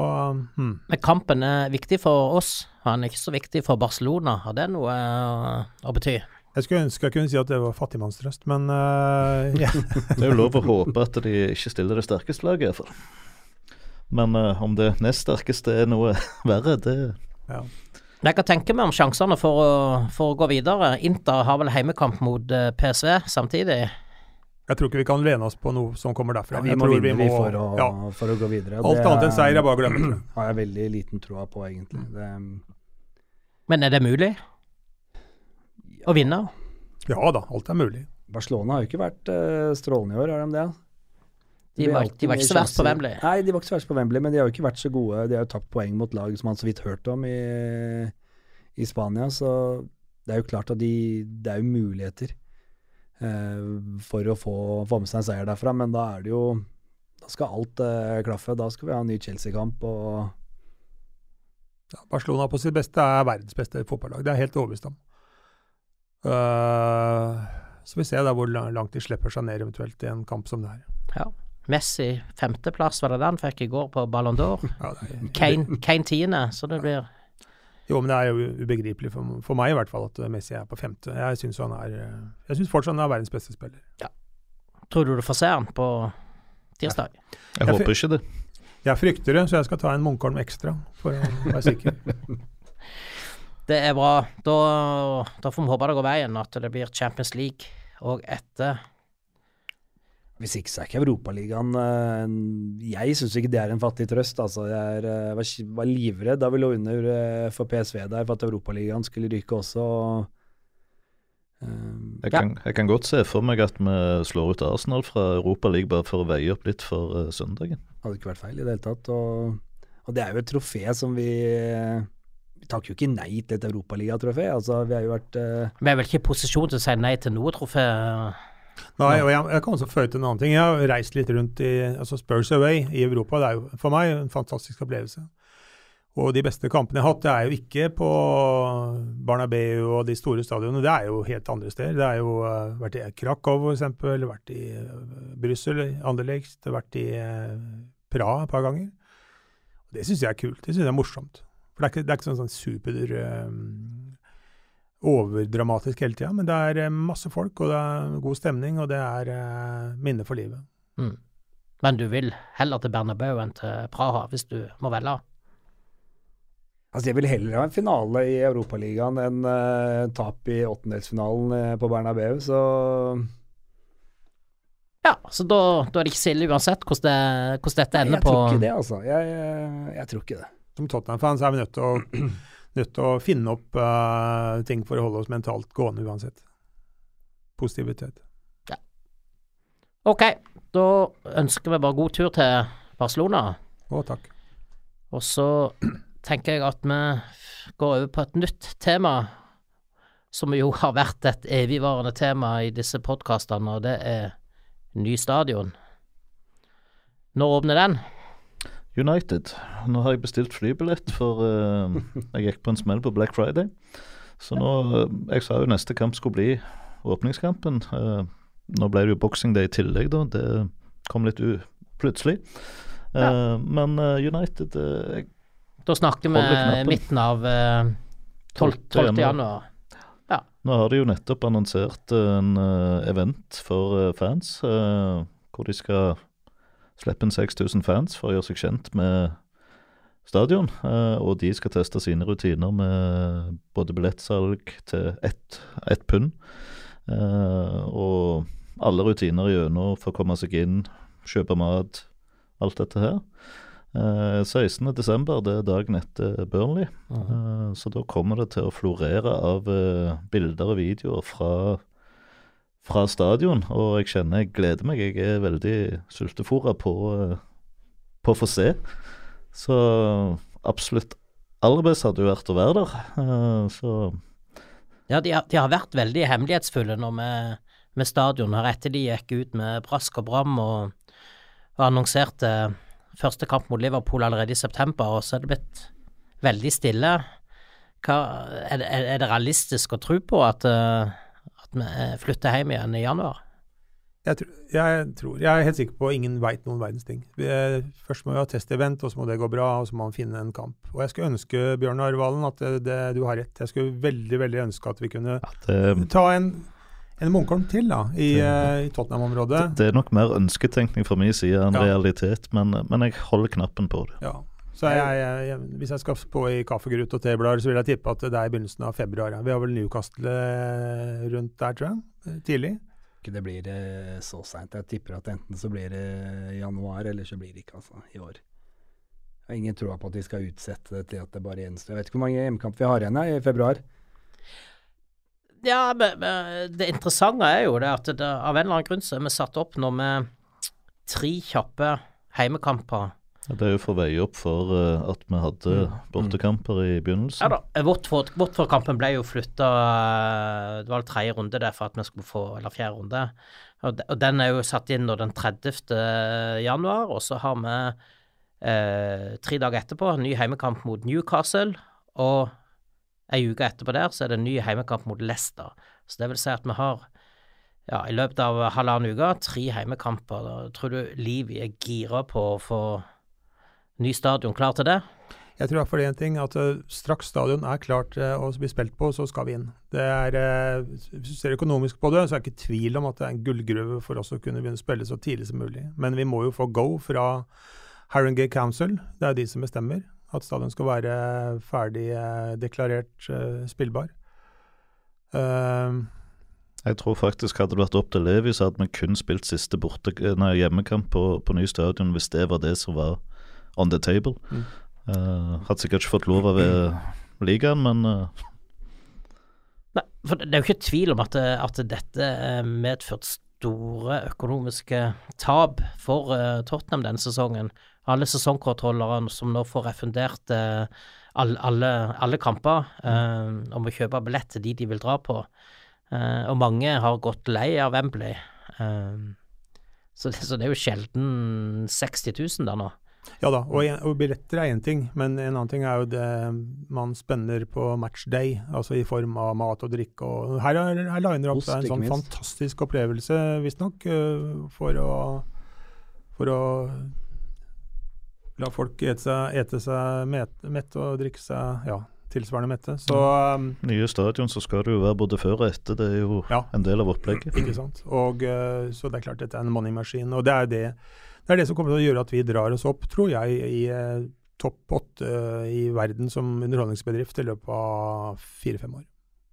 hmm. Men kampen er viktig for oss, han er ikke så viktig for Barcelona. Har det noe eh, å bety? Jeg skulle ønske jeg kunne si at det var fattigmannstrøst, men uh, yeah. Det er jo lov å håpe at de ikke stiller det sterkeste laget, iallfall. Men uh, om det nest sterkeste er noe verre, det ja. Jeg kan tenke meg om sjansene for å, for å gå videre. Inter har vel heimekamp mot eh, PSV samtidig. Jeg tror ikke vi kan lene oss på noe som kommer derfra. vi må tror vinne vi må- for, å, ja. for å gå videre. Alt det annet enn seier er bare å glemme. det. har jeg veldig liten troa på, egentlig. Det, Men er det mulig å vinne? Ja da, alt er mulig. Barcelona har jo ikke vært uh, strålende i år, har de det? De var, de var ikke så verst på. Wembley. Nei, de var ikke så verst på Wembley, men de har jo ikke vært så gode. De har jo tapt poeng mot lag som man så vidt hørte om i, i Spania, så det er jo klart at de, det er jo muligheter for å få, få med seg en seier derfra, men da er det jo Da skal alt eh, klaffe. Da skal vi ha en ny Chelsea-kamp, og Ja, Barcelona på sitt beste er verdens beste fotballag. Det er jeg helt overbevist om. Uh, så vi ser da hvor langt de slipper seg ned eventuelt i en kamp som det her. Ja. Messi femteplass, var det den fikk i går på Ballon d'Or? Ja, er, Kane, Kane tiende, så det blir Jo, men det er jo ubegripelig for, for meg i hvert fall at Messi er på femte. Jeg syns han er eh, Jeg syns fortsatt han er verdens beste spiller. Tror du du får se han på tirsdag? Jeg Jeg håper ikke det. Jeg frykter det, så jeg skal ta en Munkholm ekstra for å være sikker. Det er bra. Da, da får vi håpe det går veien, at det blir Champions League og etter. Hvis ikke så er ikke Europaligaen eh, Jeg syns ikke det er en fattig trøst. Altså. Jeg er, eh, var, var livredd da vi lå under eh, for PSV der for at Europaligaen skulle ryke også. og, um, Jeg Ja. kan, jeg kan godt se for meg at vi slår ut Arsenal fra Europaligaen bare for å veie opp litt for uh, søndagen. hadde ikke vært feil i det hele tatt. Og, og det er jo et trofé som vi Vi takker jo ikke nei til et europaligatrofé. Altså, vi har jo vært uh... Vi er vel ikke i posisjon til å si nei til noe trofé. Nei, og jeg, jeg kan også føye til en annen ting. Jeg har reist litt rundt i altså Spurs Away i Europa. Det er jo for meg en fantastisk opplevelse. Og de beste kampene jeg har hatt, det er jo ikke på Barnabeu og de store stadionene. Det er jo helt andre steder. Det er jo uh, vært i Krakow eksempel, vært i uh, Brussel, Anderlecht, har vært i uh, Praha et par ganger. Det syns jeg er kult. Det syns jeg er morsomt. For det er ikke, det er ikke sånn, sånn super um, overdramatisk hele tida, men det er eh, masse folk, og det er god stemning, og det er uh, minner for livet. Mm. Men du vil heller til Bernabeu enn til Praha, hvis du må velge? Altså, jeg vil heller ha en finale i Europaligaen enn uh, tap i åttendelsfinalen uh, på Bernabeu, så Ja, så da, da er det ikke så ille uansett hvordan, det, hvordan dette ender på jeg tror ikke det, altså. Jeg, jeg, jeg tror ikke det. Som Tottenham-fans er vi nødt til å, nødt til å finne opp uh, ting for å holde oss mentalt gående uansett. Positivitet. Ja. Ok, da ønsker vi bare god tur til Barcelona. Å, takk. Og så tenker jeg at vi går over på et nytt tema, som jo har vært et evigvarende tema i disse podkastene, og det er ny stadion. Når åpner den? United. Nå har jeg bestilt flybillett, for uh, jeg gikk på en smell på Black Friday. Så nå uh, Jeg sa jo neste kamp skulle bli åpningskampen. Uh, nå ble det jo Boxing Day i tillegg, da. Det kom litt plutselig. Ja. Men United jeg, Da snakker vi midten av eh, 12. 12. januar. Nå har de jo nettopp annonsert en event for fans, hvor de skal slippe en 6000 fans for å gjøre seg kjent med stadion. eh, og de skal teste sine rutiner med både billettsalg til ett ett pund, eh, og alle rutiner gjennom for å komme seg inn, kjøpe mat, alt dette her. Eh, 16.12., det er dagen etter Burnley. Eh, Så da kommer det til å florere av eh, bilder og videoer fra, fra stadion. Og jeg kjenner jeg gleder meg. Jeg er veldig sultefòra på, eh, på å få se. Så absolutt aller best hadde jo vært å være der. Eh, Så Ja, de har, de har vært veldig hemmelighetsfulle nå med, med stadion. Her etter de gikk ut med brask og bram og, og annonserte første kamp mot Liverpool allerede i september, og så er det blitt veldig stille. Hva, er, det, er det realistisk å tro på at, vi eh, flytter hjem igjen i januar? Jeg, tror, jeg tror Jeg er helt sikker på at ingen veit noen verdens ting. Er, først må vi ha testevent, og så må det gå bra, og så må man finne en kamp. Og jeg skulle ønske, Bjørnar Valen, at det, det, du har rett. Jeg skulle veldig, veldig ønske at vi kunne det, ta en, en Munkholm til da, i, uh, i Tottenham-området. det er nok mer ønsketenkning fra min side enn Ja. realitet, men, men jeg holder knappen på det. Ja. Så jeg, jeg, jeg, hvis jeg skal på i kaffegrut og teblader, så vil jeg tippe at det er i begynnelsen av februar. Ja. Vi har vel Newcastle eh, rundt der, tror jeg. eh, Tidlig. Det blir eh, så seint. Jeg tipper at enten så blir det januar, eller så blir det ikke, altså, i år. Jeg har ingen tro på at vi skal utsette det til at det bare gjenstår. Jeg vet ikke hvor mange hjemmekamper vi har igjen i februar. Ja, men, men det interessante er jo det at det, av en eller annen grunn så er vi satt opp nå med tre kjappe heimekamper. Det er jo for å veie opp for eh, at vi hadde bortekamper i Ja begynnelsen. da, Watford- Watford-kampen ble jo flytta Det var vel tredje runde der for at vi skulle få Eller fjerde runde. Og, de, og den er jo satt inn den 30. januar, og så har vi Eh, tre dager etterpå, ny heimekamp mot Newcastle, og ei uke etterpå der så er det ny heimekamp mot Leicester. Så det vil si at vi har ja, i løpet av halvannen uke tre heimekamper. Da tror du Livi er gira på å få ny stadion klar til det? Jeg tror iallfall én ting at uh, straks stadion er klart uh, å bli spilt på, så skal vi inn. Det er, uh, Hvis du ser økonomisk på det, så er det ikke tvil om at det er en gullgruve for oss å kunne begynne å spille så tidlig som mulig. Men vi må jo få go fra Harringay Council, det er de som bestemmer at stadion skal være ferdig deklarert spillbar. jeg tror faktisk hadde det vært opp til Levi, så hadde vi kun spilt siste borte, nei, hjemmekamp på, på ny stadion hvis det var det som var on the table. Mm. Uh, hadde sikkert ikke fått lov av ligaen, men uh. Nei, for det er jo ikke tvil om at, at dette medført store økonomiske tap for uh, Tottenham denne sesongen. Alle sesongkortholdere som nå får refundert uh, alle, alle, alle, kamper, uh, om å kjøpe billett til de de vil dra på. og mange har gått lei av Wembley. Så det, så, det, er jo sjelden 60 000 der nå. Ja da, og, og billetter er én ting, men en annen ting er jo det man spenner på matchday, altså i form av mat og drikke. Og her, er, her liner opp en sånn fantastisk opplevelse, visstnok, uh, for å for å la folk ete seg, ete seg mette, mette og drikke seg ja, tilsvarende mette. Så, um, Nye stadion så skal det jo være både før og etter, det er jo ja, en del av opplegget. Ikke sant. Og, uh, så det er klart dette er en money machine, og det er det det er det som kommer til å gjøre at vi drar oss opp, tror jeg, i eh, topp åtte eh, i verden som underholdningsbedrift i løpet av fire-fem år.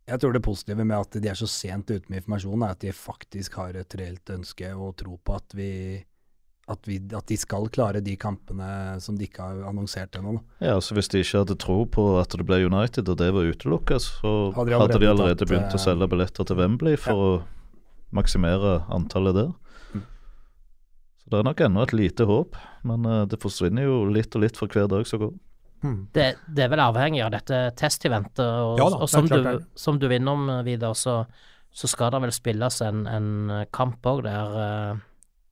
Jeg tror det positive med at de er så sent ute med informasjon, er at de faktisk har et reelt ønske og tro på at vi at, vi, at, de skal klare de kampene som de ikke har annonsert ennå. Ja, så Hvis de ikke hadde tro på at det ble United og det var utelukka, så hadde de allerede, hadde de allerede begynt å eh, selge billetter til Wembley for ja. å maksimere antallet der. Det er nok ennå et lite håp, men uh, det forsvinner jo litt og litt for hver dag som går. Hmm. Det, det, er vel avhengig av dette testeventet, og, ja, da, og som, du, som, du, vinner om, Vidar, så, så, skal det vel spilles en, en kamp òg der uh,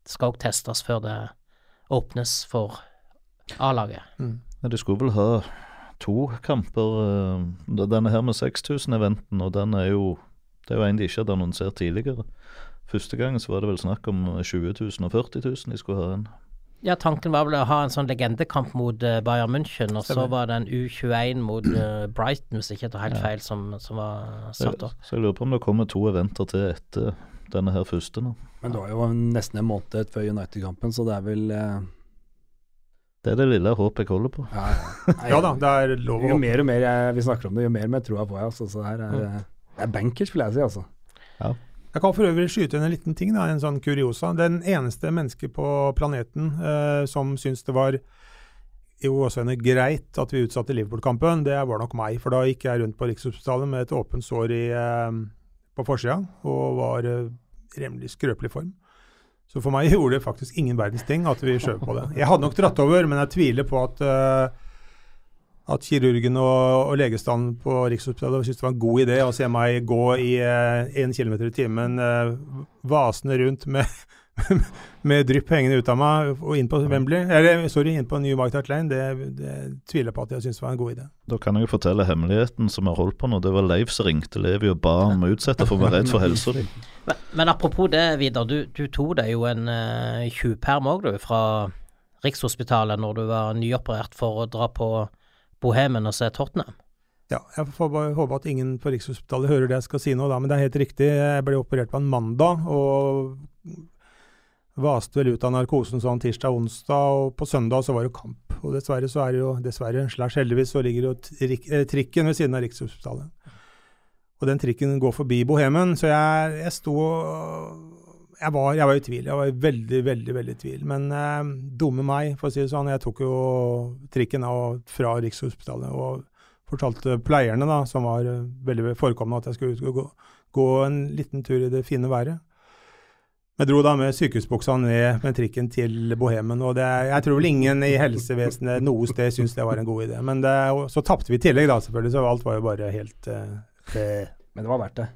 det skal òg testes før det åpnes for A-laget. Hmm. Ja, de skulle vel ha to kamper. Uh, denne her med 6000-eventen, og den er jo Det er jo en de ikke hadde annonsert tidligere. Første gangen så var det vel snakk om 20 000 og 40 000 de skulle ha en. Ja, tanken var vel å ha en sånn legendekamp mot uh, Bayern München, og så var det en U21 mot uh, Brighton, hvis ikke jeg tar helt ja. feil, som, som var satt opp. Så jeg lurer på om det kommer to eventer til etter denne her første nå. Men det var jo nesten en måned før United-kampen, så det er vel uh... Det er det lille håpet jeg holder på. Ja, ja. ja da, det er lov å Jo mer og mer jeg, vi snakker om det, jo mer mer tror jeg på jeg. Altså, så her er, det er bankers, vil jeg si. altså. Ja. Jeg kan for øvrig skyte inn en liten ting, da, en sånn kuriosa. Den eneste mennesket på planeten eh, som syns det var jo også en greit at vi utsatte Liverpool-kampen, det var nok meg. For da gikk jeg rundt på Rikshospitalet med et åpent sår i, eh, på forsida og var eh, rimelig skrøpelig form. Så for meg gjorde det faktisk ingen verdens ting at vi skjøv på det. Jeg hadde nok dratt over, men jeg tviler på at uh, at kirurgen og, og legestanden på Rikshospitalet syntes det var en god idé å se meg gå i én eh, km i timen eh, vasende rundt med, med drypp hengende ut av meg og inn på Wembley, eller sorry, inn på New White Lane. Det, det tviler jeg på at jeg syntes var en god idé. Da kan jeg jo fortelle hemmeligheten som har holdt på nå. Det var Leif som ringte Levi og ba om å utsette for å være redd for helsa di. Men, men, apropos det, Vidar. Du, du tok deg jo en uh, tjuvperm òg, du, fra Rikshospitalet når du var nyoperert for å dra på Bohemen og se Tottenham? Ja, jeg får bare håpe at ingen på Rikshospitalet hører det jeg skal si nå, da, men det er helt riktig. Jeg ble operert på en mandag og vaste vel ut av narkosen sånn tirsdag-onsdag, og på søndag så var det kamp. Og dessverre så er det jo, dessverre, slash heldigvis, så ligger jo eh, trikken ved siden av Rikshospitalet. Og den trikken går forbi Bohemen, så jeg, jeg sto jeg var, jeg var, i tvil. Jeg var veldig, veldig veldig i tvil. Men eh, dumme meg, for å si det sånn. Jeg tok jo trikken av, fra Rikshospitalet og fortalte pleierne, da, som var uh, veldig forekommende, at jeg skulle gå, gå, en liten tur i det fine været. Jeg dro da med sykehusbuksa ned med trikken til Bohemen. og det, Jeg tror vel ingen i helsevesenet noe sted syntes det var en god idé. Men det, så tapte vi i tillegg, da, selvfølgelig, så alt var jo bare helt eh, Men det var verdt det?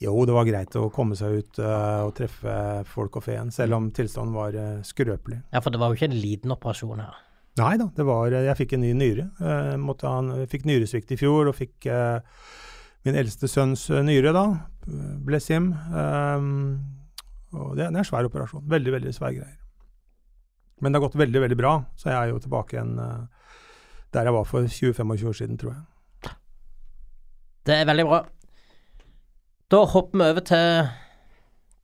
Jo, det var greit å komme seg ut uh, og treffe folk og fe igjen, selv om tilstanden var uh, skrøpelig. Ja, for det var jo ikke en liten operasjon her. Nei da, det var Jeg fikk en ny nyre. Uh, måtte ha fikk nyresvikt i fjor og fikk eh, min eldste sønns eh, nyre, da. Bless him. Og det, det er en svær operasjon. Veldig, veldig svære greier. Men det har gått veldig, veldig bra, så jeg er jo tilbake igjen eh, der jeg var for 20-25 år siden, tror jeg. Det er veldig bra. Da hopper vi over til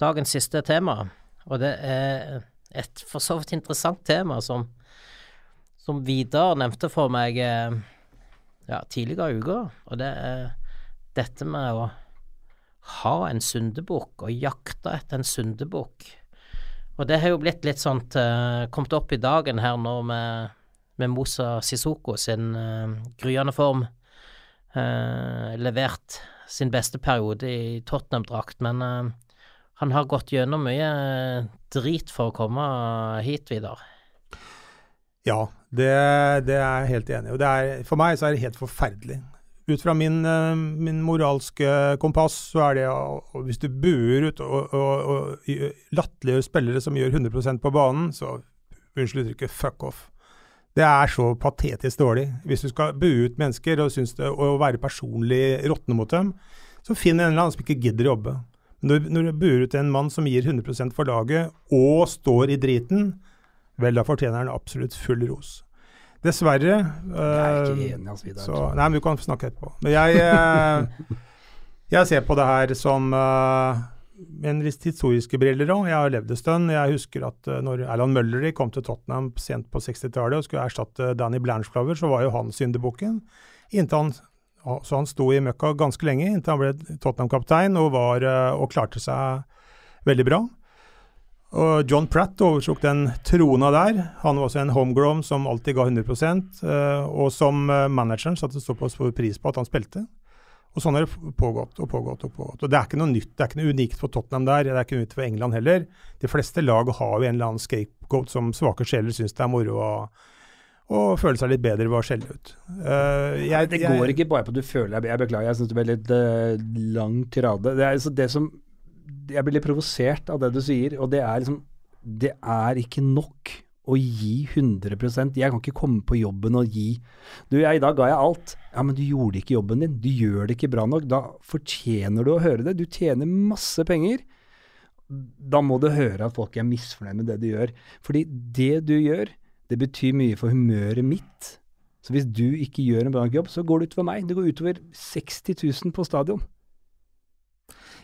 dagens siste tema, og det er et for så vidt interessant tema som, som Vidar nevnte for meg eh, ja, tidligere i uka, og det er dette med å ha en syndebukk og jakte etter en syndebukk. Og det har jo blitt litt sånn eh, kommet opp i dagen her nå med, med Mosa Sissoko sin uh, gryende form. uh, levert sin beste periode i Tottenham-drakt, men uh, han har gått gjennom mye eh, drit for å komme hit, Vidar. Ja, det, det er jeg helt enig i. Og for meg så er det helt forferdelig. Ut fra min, eh, min moralske kompass, så er det Hvis du buer ut og, og, og latterliggjør spillere som gjør 100% på banen, så unnskyld uttrykket, fuck off. Det er så patetisk dårlig. Hvis du skal bue ut mennesker og det og være personlig råtne mot dem, så finn en eller annen som ikke gidder å jobbe. Når, når du buer ut en mann som gir 100% for laget, og står i driten, vel, da fortjener han absolutt full ros. Dessverre Jeg er ikke eh, enig, altså, Vidar. så, nei, men du kan snakke etterpå. Men jeg, eh, jeg ser på det her som eh, med en litt historiske briller òg. Jeg har levd en stund. Jeg husker at eh, når Erland Møllerud kom til Tottenham sent på 60-tallet og skulle erstatte Danny Blanchflower, så var jo han syndebukken. Han, så han sto i møkka ganske lenge, inntil han ble Tottenham-kaptein og, eh, og klarte seg veldig bra. Og John Pratt overtok den trona der. Han var også en homegrown som alltid ga 100 eh, og som manageren satte såpass stor pris på at han spilte. Og sånn har det pågått og pågått og pågått. Og det er ikke noe nytt, det er ikke noe unikt for Tottenham der, det er ikke noe nytt for England heller. De fleste lag har jo en eller annen scapegoat som svake sjeler syns det er moro å og føle seg litt bedre ved å skjelle ut. Uh, jeg, det jeg- går ikke bare på at du føler deg Jeg beklager, jeg syns det ble litt uh, lang tirade. Det er altså det som Jeg blir litt provosert av det du sier, og det er liksom Det er ikke nok å gi 100% Jeg kan ikke komme på jobben og gi Du, jeg, i dag ga jeg alt. Ja, men du gjorde ikke jobben din. Du gjør det ikke bra nok. Da fortjener du å høre det. Du tjener masse penger. Da må du høre at folk er misfornøyd med det du gjør. Fordi det du gjør, det betyr mye for humøret mitt. Så hvis du ikke gjør en bra jobb, så går det utover meg. Det går utover 60 000 på stadion.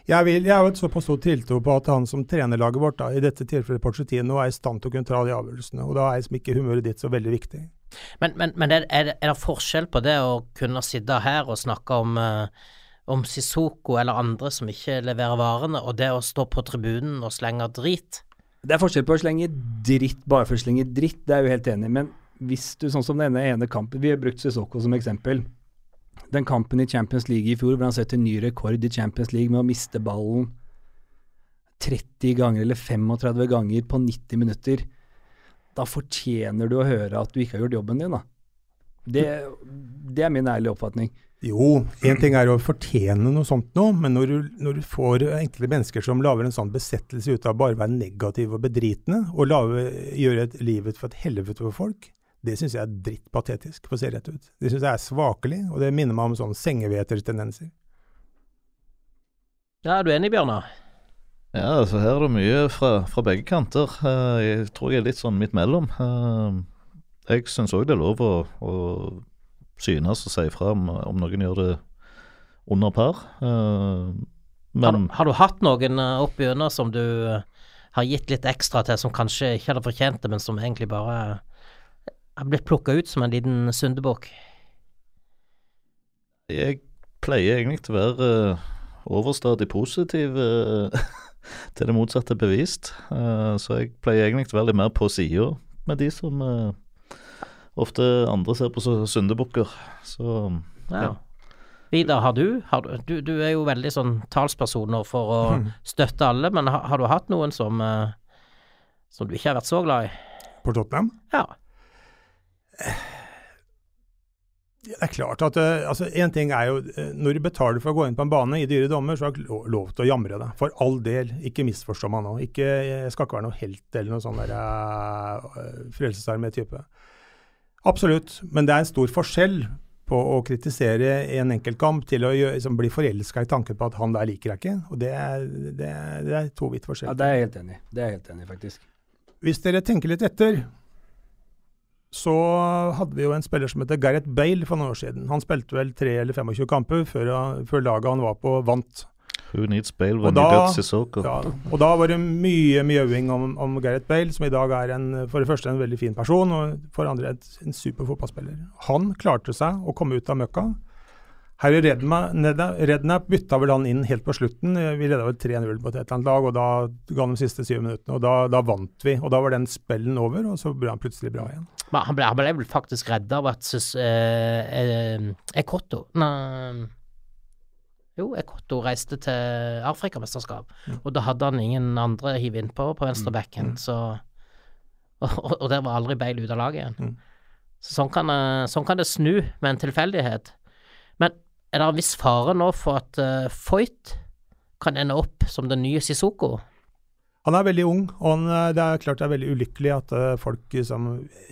Jeg, vil, jeg har et såpass stor tiltro på at han som trener laget vårt, da, i dette tilfellet Porcetino, er i stand til å kunne ta de avgjørelsene. Og da er liksom ikke humøret ditt så veldig viktig. Men, men, men er, er, det- er det forskjell på det å kunne sitte her og snakke om, eh, om Sissoko eller andre som ikke leverer varene, og det å stå på tribunen og slenge drit? Det er forskjell på å slenge dritt bare for å slenge dritt, det er jeg jo helt enig i. Men hvis du, sånn som denne ene kampen Vi har brukt Sissoko som eksempel. Den kampen i Champions League i fjor hvor han setter ny rekord i Champions League med å miste ballen 30 ganger eller 35 ganger på 90 minutter. Da fortjener du å høre at du ikke har gjort jobben din, da. Det, det er min ærlige oppfatning. Jo, én ting er å fortjene noe sånt nå, men når du, når du får enkelte mennesker som lager en sånn besettelse ut av bare å være negative og bedritne, og gjøre livet for et helvete for folk, det syns jeg er dritt patetisk, for å se rett ut. Det syns jeg er svakelig, og det minner meg om sånne sengevetertendenser. Ja, er du enig, Bjørnar? Ja, altså her er det mye fra, fra begge kanter. Eh, jeg tror jeg er litt sånn midt mellom. Eh, jeg syns òg det er lov å, å synes og si fra om, om noen gjør det under par. Men Har, du- har du hatt noen eh, opp gjennom som du eh, har gitt litt ekstra til, som kanskje ikke hadde fortjent det, men som egentlig bare har blitt plukka ut som en liten syndebukk? jeg pleier egentlig til å være eh, overstadig positiv eh, til det motsatte er bevist. Eh, så jeg pleier egentlig til å være litt mer på sida med de som ofte andre ser på som syndebukker. Så Ja. Ja. Vidar, har du, har du, du Du er jo veldig sånn talsperson for å støtte alle, men har, har du hatt noen som som du ikke har vært så glad i? På Tottenham? Ja. Det er klart at eh, altså, En ting er jo eh, Når du betaler for å gå inn på en bane i dyre dommer, så har du lov, til å jamre deg. For all del. Ikke misforstå meg nå. Ikke, jeg skal ikke være noe helt eller noe sånn uh, Frelsesarmé-type. Absolutt. Men det er en stor forskjell på å kritisere en enkeltkamp til å gjøre, liksom, bli forelska i tanken på at han der liker jeg ikke. Og det er, det er, det er to vidt Ja, det er jeg helt enig i. Det er jeg helt enig i, faktisk. Hvis dere tenker litt etter, så hadde vi jo en spiller som heter Gareth Bale for noen år siden. Han spilte vel 3 eller 25 kamper før, før laget han var på, vant. Who needs Bale when da- you get Sissoko? Ja, og da var det mye mjauing om, om Gareth Bale, som i dag er en, for det første en veldig fin person, og for det andre et, en super fotballspiller. Han klarte seg å komme ut av møkka. Harry Rednap bytta vel han inn helt på slutten. Vi leda vel 3-0 på et eller annet lag, og da ga han de siste syv minuttene. Og da, da vant vi. Og da var den spellen over, og så ble han plutselig bra igjen. Men han ble, han ble vel faktisk redda av at Sus- eh, eh, Ekotto Jo, Ekotto reiste til Afrikamesterskap, og da hadde han ingen andre å hive innpå på venstrebacken, så og, og, og der var aldri Bale ute av laget igjen. Mm. Så sånn kan, sånn kan det snu med en tilfeldighet. Men er det en viss fare nå for at uh, Foyt kan ende opp som den nye Sissoko? Han er veldig ung, og han, eh, det er klart det er veldig ulykkelig at eh, folk som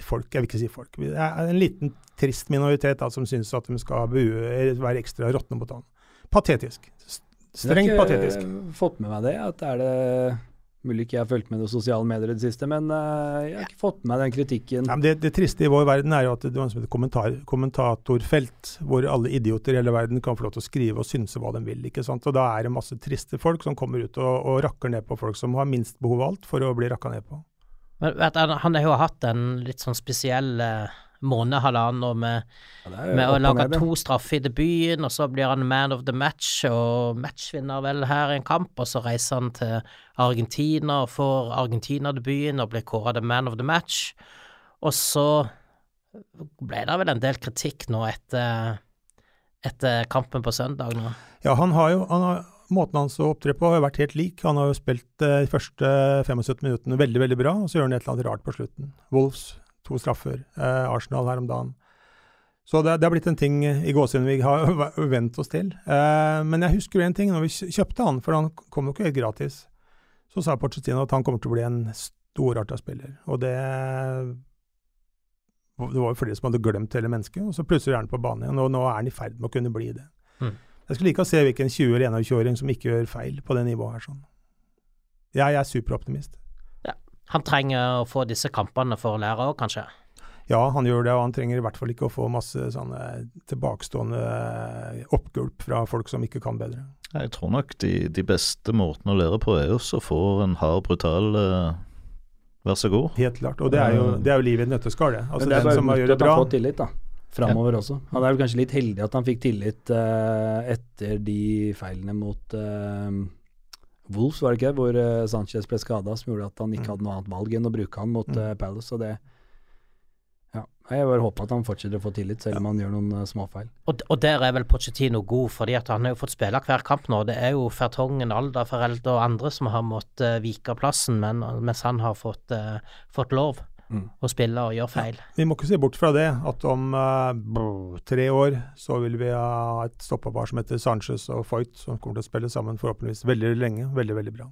Folk, jeg vil ikke si folk. Det er en liten trist minoritet da, som syns at de skal bue, være ekstra råtne mot han. Patetisk. Strengt patetisk. Jeg har patetisk. ikke fått med meg det. At er det Mulig ikke jeg har fulgt med noen sosiale medier i det siste, men eh, jeg har ikke fått med meg den kritikken. Nei, men det, det triste i vår verden er jo at det er et kommentar, kommentatorfelt, hvor alle idioter i hele verden kan få lov til å skrive og synse hva de vil. ikke sant? Og da er det masse triste folk som kommer ut og, og rakker ned på folk som har minst behov av alt for å bli rakka ned på. Men vet du, han har jo hatt en litt sånn spesiell eh, måned, halvannen år med Ja, med å lage to straffer i debuten, og så blir han man of the match og matchvinner vel her i en kamp, og så reiser han til Argentina og får Argentina-debuten og blir kåret the man of the match. Og så ble det vel en del kritikk nå etter, etter kampen på søndag nå. Ja, han har jo han har, Måten hans å opptre på har jo vært helt lik. Han har jo spilt eh, de første 75 minuttene veldig, veldig bra, og så gjør han et eller annet rart på slutten. Wolves, to straffer. Eh, Arsenal her om dagen. Så det, det har blitt en ting i gåsehudene vi har vent oss til. Eh, men jeg husker en ting, når vi kjøpte han, for han kom jo ikke helt gratis, så sa Pochettino at han kommer til å bli en storarta spiller. Og det det var jo flere som hadde glemt hele mennesket, og så plutselig er han på banen igjen. Og nå er han i ferd med å kunne bli det. Mm. Jeg skulle like å se hvilken 20- eller 21-åring som ikke gjør feil på det nivået her. sånn. Jeg er superoptimist. Han trenger å få disse kampene for å lære òg, kanskje. Ja, han gjør det, og han trenger i hvert fall ikke å få masse sånne tilbakestående oppgulp fra folk som ikke kan bedre. Jeg tror nok de, de beste måtene å lære på er også å få en hard, brutal uh, Vær så god. Helt klart. Og det er jo, det er jo livet i et nøtteskall, det. Altså, Men det er den bare som gjør det at bra han får tillit, da. Framover også. Han er vel kanskje litt heldig at han fikk tillit uh, etter de feilene mot uh, Wolves, var det ikke? Hvor eh, Sanchez ble skada, som gjorde at han ikke Mm. hadde noe annet valg enn å bruke han mot Mm. eh, Palace. Og det Ja. Jeg bare håper at han fortsetter å få tillit, selv om han gjør noen uh, småfeil. Og, og der er vel Pochettino god, fordi at han har jo fått spille hver kamp nå. Det er jo Fertongen, Alda, Foreldre og andre som har måttet uh, vike plassen, men, mens han har fått, uh, fått lov Mm. og spille og gjøre feil. Vi må ikke se bort fra det, at om uh, tre år så vil vi ha et stoppapar som heter Sanchez og Foyt, som kommer til å spille sammen forhåpentligvis veldig lenge. Veldig, veldig bra.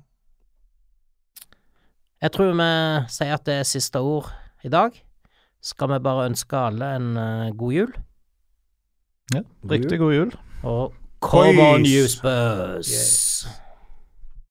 Jeg tror vi sier at det er siste ord i dag. Skal vi bare ønske alle en uh, god jul, Ja, riktig god jul. og come on, you Spurs! Yeah.